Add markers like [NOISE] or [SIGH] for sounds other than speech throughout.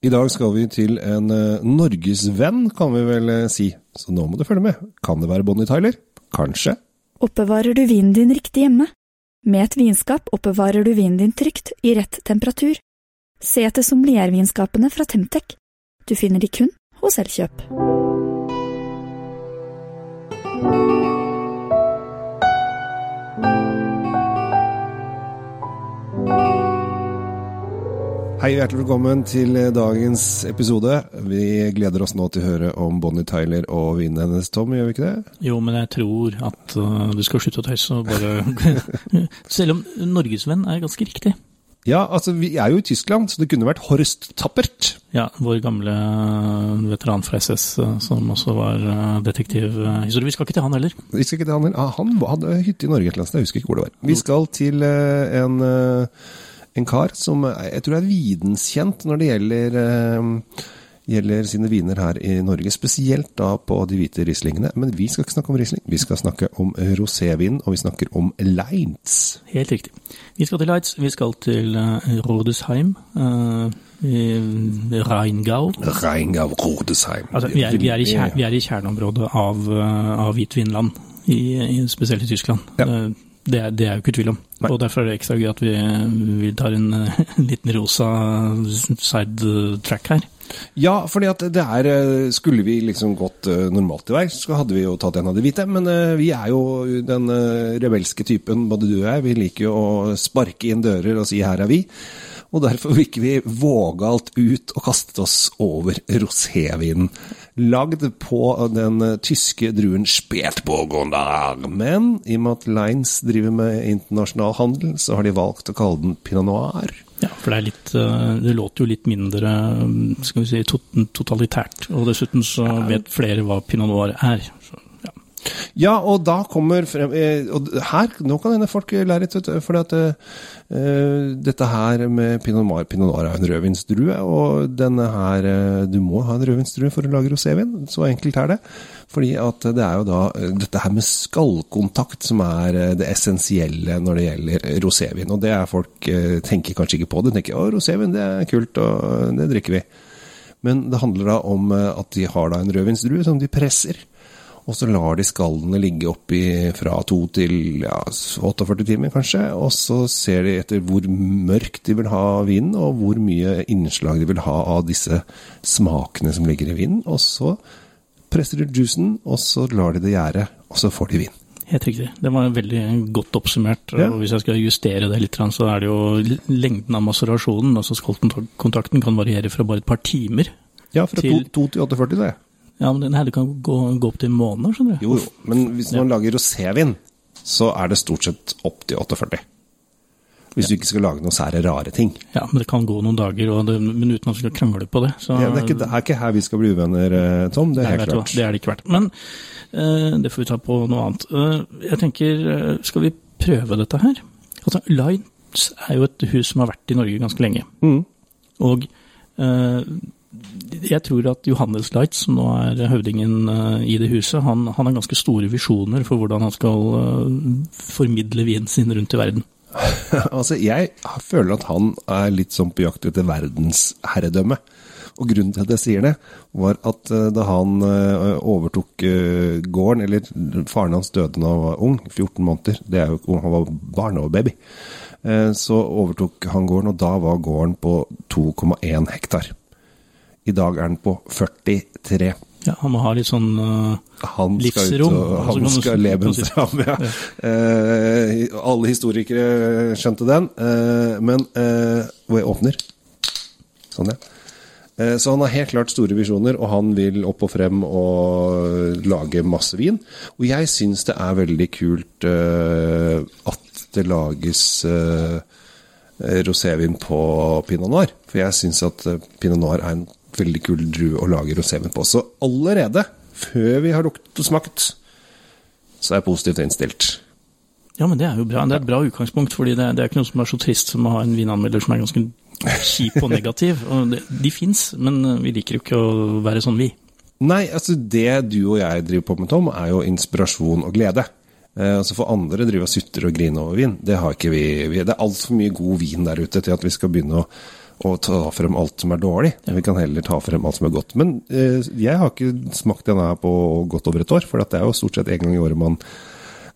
I dag skal vi til en uh, norgesvenn, kan vi vel uh, si. Så nå må du følge med. Kan det være Bonnie Tyler? Kanskje. Oppbevarer du vinen din riktig hjemme? Med et vinskap oppbevarer du vinen din trygt, i rett temperatur. Se etter sommeliervinskapene fra Temtec. Du finner de kun hos Elkjøp. Hei, hjertelig velkommen til dagens episode. Vi gleder oss nå til å høre om Bonnie Tyler og vinen hennes, Tom, gjør vi ikke det? Jo, men jeg tror at uh, du skal slutte å tøyse og bare [LAUGHS] Selv om norgesvenn er ganske riktig. Ja, altså vi er jo i Tyskland, så det kunne vært Horst Tappert. Ja, vår gamle veteran fra SS som også var detektiv. Så Vi skal ikke til han heller. Vi skal ikke til han heller. Ah, han hadde hytte i Norge et eller annet sted, jeg husker ikke hvor det var. Vi skal til en en kar som jeg tror er videnskjent når det gjelder, uh, gjelder sine viner her i Norge. Spesielt da på de hvite Rieslingene. Men vi skal ikke snakke om Riesling, vi skal snakke om rosévin, og vi snakker om Leitz. Helt riktig. Vi skal til Leitz, vi skal til uh, Rodesheim. Reingau, Rheingau. Rheingau, Rodesheim. Altså, vi, er, vi, er kjern, vi, er, i kjerneområdet av, av hvitvinland, i, i, spesielt i Tyskland. Ja. Det er, det er jo ikke tvil om. Nei. Og Derfor er det ekstra gøy at vi, vi tar en, en [LAUGHS] liten rosa sidetrack her. Ja, fordi at det er Skulle vi liksom gått normalt til verks, så hadde vi jo tatt en av de hvite. Men vi er jo den rebelske typen, både du og jeg. Vi liker jo å sparke inn dører og si 'her er vi'. Og derfor gikk vi vågalt ut og kastet oss over rosévinen. Lagd på den tyske druen Spätburgunder. Men i og med at Lines driver med internasjonal handel, så har de valgt å kalle den pinot noir. Ja, for det, er litt, det låter jo litt mindre skal vi si, totalitært. Og dessuten så vet flere hva pinot noir er. Så, ja. Og da kommer frem Og her, nå kan hende folk lære litt, for at uh, dette her med pinot noir Pinot noir er en rødvinsdrue, og denne her Du må ha en rødvinsdrue for å lage rosévin. Så enkelt er det. Fordi at det er jo da dette her med skallkontakt som er det essensielle når det gjelder rosévin. Og det er folk tenker kanskje ikke på. De tenker å, rosévin det er kult, og det drikker vi. Men det handler da om at de har da en rødvinsdrue som de presser. Og så lar de skallene ligge oppi fra to til ja, 48 timer, kanskje. Og så ser de etter hvor mørkt de vil ha vinen, og hvor mye innslag de vil ha av disse smakene som ligger i vinen. Og så presser de juicen, og så lar de det gjære, og så får de vin. Helt riktig. Det var veldig godt oppsummert. Ja. og Hvis jeg skal justere det litt, så er det jo lengden av maserasjonen. altså Skallkontakten kan variere fra bare et par timer. Ja, fra 2 til 48, det. Ja, men den det kan gå, gå opp til måneder, skjønner du. Jo, jo, men hvis man ja. lager rosévin, så er det stort sett opp til 48. Hvis ja. du ikke skal lage noen sære rare ting. Ja, men det kan gå noen dager, det, men uten at vi skal krangle på det. Så, ja, det, er ikke, det, er ikke, her vi skal bli uvenner, eh, Tom. Det er helt klart. Det er det ikke verdt. Men uh, det får vi ta på noe annet. Uh, jeg tenker, uh, skal vi prøve dette her? Altså, Lines er jo et hus som har vært i Norge ganske lenge. Mm. Og jeg tror at Johannes Light, som nå er høvdingen eh, i det huset, han, han har ganske store visjoner for hvordan han skal eh, formidle vinen sin rundt i verden. [LAUGHS] altså, jeg føler at han er litt sånn på jakt etter verdensherredømme. Og grunnen til at jeg sier det, var at eh, da han overtok gården, eller faren hans døde da han var ung, 14 måneder, det er jo han var barn og baby, så overtok han gården, og da var gården på 2,1 hektar. I dag er den på 43. Ja, Han må ha litt sånn uh, han livsrom. Ut, han altså, skal leve fram, ja. ja. Uh, alle historikere skjønte den. Uh, men hvor jeg åpner Sånn, ja. Så han har helt klart store visjoner, og han vil opp og frem og lage masse vin. Og jeg syns det er veldig kult at det lages rosévin på pinot noir. For jeg syns at pinot noir er en veldig kul drue å lage rosévin på. Så allerede, før vi har luktet og smakt, så er jeg positivt innstilt. Ja, men det er jo bra. Det er et bra utgangspunkt, fordi det, det er ikke noe som er så trist som å ha en vinanmelder som er ganske kjip og negativ. [LAUGHS] Og det, de fins, men vi liker jo ikke å være sånn, vi. Nei, altså det du og jeg driver på med, Tom, er jo inspirasjon og glede. Eh, altså For andre driver og sutter og griner over vin. Det har ikke vi. vi det er altfor mye god vin der ute til at vi skal begynne å å ta frem alt som er dårlig. Vi kan heller ta frem alt som er godt. Men eh, jeg har ikke smakt denne her på godt over et år, for det er jo stort sett en gang i året man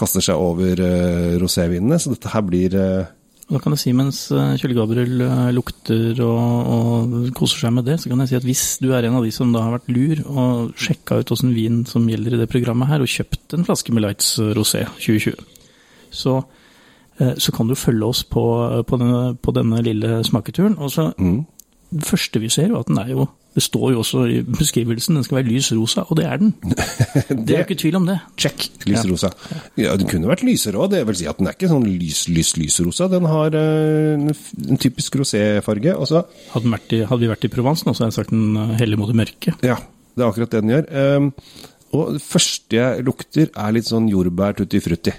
kaster seg over eh, rosévinene, så dette her blir eh, da kan jeg si, mens eh, Kjell Gabriel eh, lukter og, og, koser seg med det, så kan jeg si at hvis du er en av de som da har vært lur og sjekka ut åssen vin som gjelder i det programmet her, og kjøpt en flaske med Lights Rosé 2020, så så kan du følge oss på, på, denne, på denne, lille smaketuren. Og så, mm. Det første vi ser, er at den er jo Det står jo også i beskrivelsen den skal være lys rosa, og det er den. [LAUGHS] det, er jo ikke tvil om det. Check, lys rosa. Ja, Den kunne vært lysere òg, det vil si at den er ikke sånn lys, lys, lysrosa. Den har uh, en typisk roséfarge. Hadde, hadde, vi vært i Provence nå, så hadde jeg sagt den eh, heller mot det mørke. Ja, det er akkurat det den gjør. Um, og det første jeg lukter, er litt sånn jordbær tutti frutti.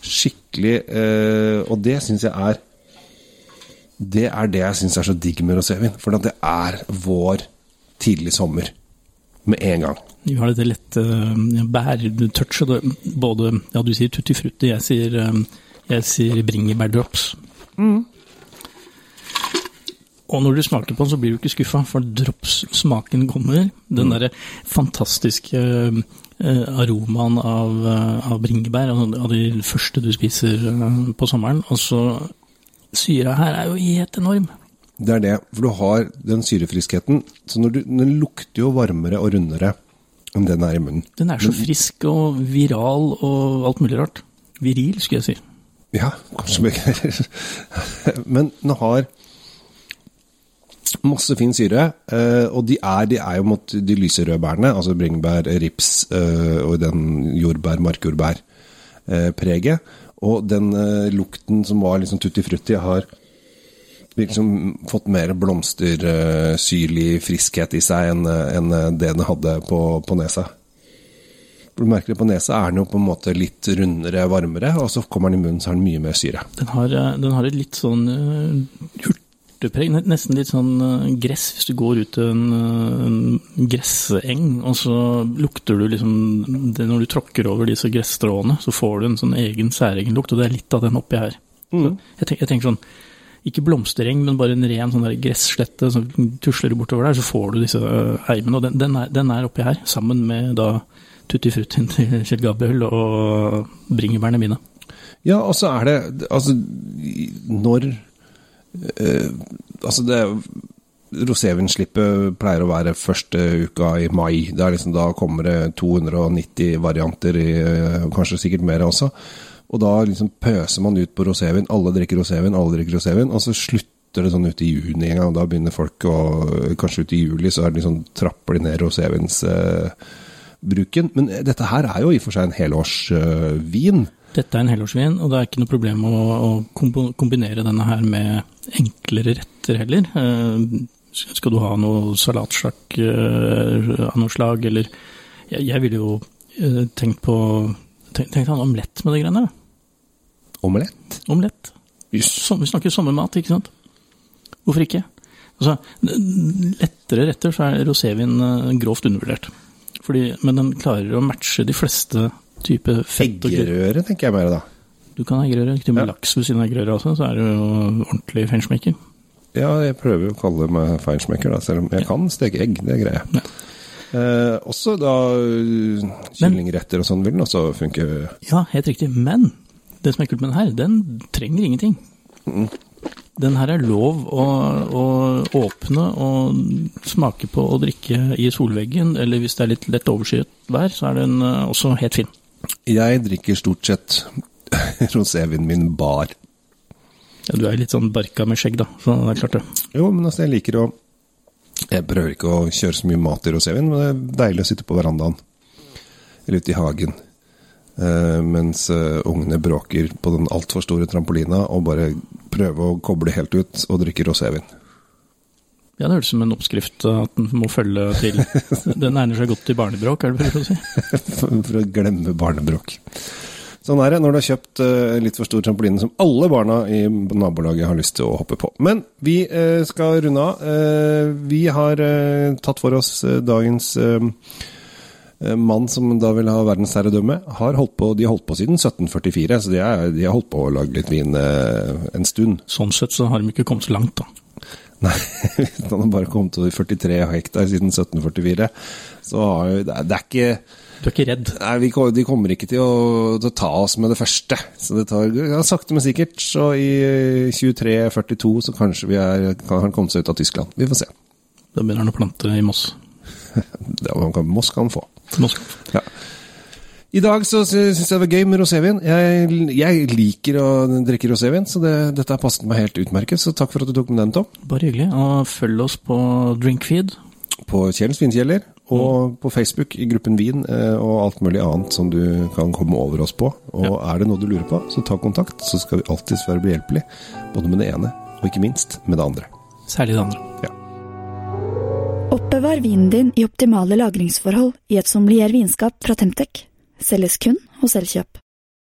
Skikkelig eh, Og det syns jeg er Det er det jeg syns er så digg med rosévin. For det er vår tidlig sommer med en gang. Vi har dette lette uh, bærtouchet. Både Ja, du sier tutti frutti, jeg sier, uh, jeg sier bringebærdrops. Mm. Og når du smaker på den, så blir du ikke skuffa, for dropssmaken kommer. Den mm. derre fantastiske Eh, aromaen av, eh, av bringebær, av de første du spiser eh, på sommeren. Og så syra her er jo helt enorm. Det er det, for du har den syrefriskheten. Så du, den lukter jo varmere og rundere enn den er i munnen. Den er så frisk og viral og alt mulig rart. Viril, skulle jeg si. Ja, kanskje begge [LAUGHS] Men den har Masse fin syre. Eh, og de er, de er jo mot de lyserøde bærene, altså bringebær, rips eh, og den jordbær, markjordbær-preget. Og den eh, lukten som var liksom tutti frutti, har liksom fått mer blomstersyrlig friskhet i seg enn det den hadde på, på nesa. Du merker det På nesa er den jo på en måte litt rundere, varmere, og så kommer den i munnen, så har den mye mer syre. Den har, den har et litt sånn urtepreg. Nesten litt sånn eh, gress hvis du går ut til en, eh, en gresseng, og så lukter du liksom det Når du tråkker over disse gresstråene, så får du en sånn egen særegen lukt, og det er litt av den oppi her. Mm. Jeg, tenker, jeg, tenker, sånn ikke blomstereng, men bare en ren sånn gresslette. Så tusler du bortover der, så får du disse heimene. Og den, den, er, den er oppi her, sammen med da tutti fruttien til Kjell Gabriel og bringebærene mine. Ja, og så er det Altså, når Uh, altså det Rosévinslippet pleier å være første uka i mai. Det er liksom, da kommer det 290 varianter, i, uh, kanskje sikkert mer også. Og da liksom pøser man ut på rosévin. Alle drikker rosévin, alle drikker rosévin. Og så slutter det sånn ute i juni en gang. Da begynner folk å Kanskje ute i juli så er det liksom, trapper de ned rosévinsbruken. Uh, Men dette her er jo i og for seg en helårsvin. Dette er en helårsvin, og det er ikke noe problem å, å kombinere denne her med enklere retter heller. Eh, skal du ha noe salatsjakk eh, av noe slag, eller Jeg, jeg ville jo eh, tenkt på Tenk deg en omelett med de greiene. Omelett? Omelett. Yes. vi snakker sommermat, ikke sant? Hvorfor ikke? Altså, lettere retter så er rosévin grovt undervurdert. Fordi, men den klarer å matche de fleste type fett Eggerøre, tenker jeg mer da. Du kan ha eggerøre. Til og med ja. laks ved siden av eggerøre også, så er du jo ordentlig feinschmecker. Ja, jeg prøver jo å kalle meg feinschmecker, selv om jeg ja. kan steke egg. Det greier jeg. Ja. Eh, også da kyllingretter og sånn vil den også funke. Ja, helt riktig. Men det som er kult med den her, den trenger ingenting. Mm. Den her er lov å, å, åpne og smake på og drikke i solveggen, eller hvis det er litt lett overskyet vær, så er den eh, også helt fin. Jeg drikker stort sett [LAUGHS] rosévinen min bar. Ja, du er litt sånn barka med skjegg, da, så det er klart det. Jo, men altså, jeg liker å Jeg prøver ikke å kjøre så mye mat i rosévin, men det er deilig å sitte på verandaen. Eller ute i hagen. Uh, mens uh, ungene bråker på den altfor store trampolina og bare prøver å koble helt ut og drikke rosévin. Ja, det høres ut som en oppskrift at den må følge til. [LAUGHS] Den egner seg godt til barnebråk, er det for å si? for å glemme barnebråk. Sånn er det når du har kjøpt uh, litt for stor trampoline som alle barna i nabolaget har lyst til å hoppe på. Men vi uh, skal runde av. Uh, vi har tatt for oss dagens mann som da vil ha verdensherredømme, har holdt på, de har holdt på siden 1744, så de, er, de har holdt på å lage litt vin en stund. Sånn sett så har de ikke kommet så langt, da. Nei, [LAUGHS] hvis han har bare kommet over 43 hektar siden 1744, så har jo det, er- ikke Du er ikke redd? Nei, vi, De kommer ikke til å, til å ta oss med det første. Så det tar ja, sakte, men sikkert. Så i 23-42 så kanskje vi er, kan han komme seg ut av Tyskland. Vi får se. Da begynner han å plante i Moss. [LAUGHS] Det man kan, Moss kan få. Moss. Ja. I dag så syns jeg det var gøy med rosévin. Jeg, jeg liker å drikke rosévin, så det, dette har passet meg helt utmerket. Så takk for at du tok med den, Tom. Bare hyggelig. Og følg oss på Drinkfeed. På Kjellens vinkjeller, og på Facebook i gruppen Vin, eh, og alt mulig annet som du kan komme over oss på. Og er det noe du lurer på, så ta kontakt, så skal vi alltids være behjelpelige. Både med det ene, og ikke minst med det andre. Særlig det andre. Oppbevar vinen din i optimale lagringsforhold i et sommelier vinskap fra Temtec. Selges kun hos Elkjøp.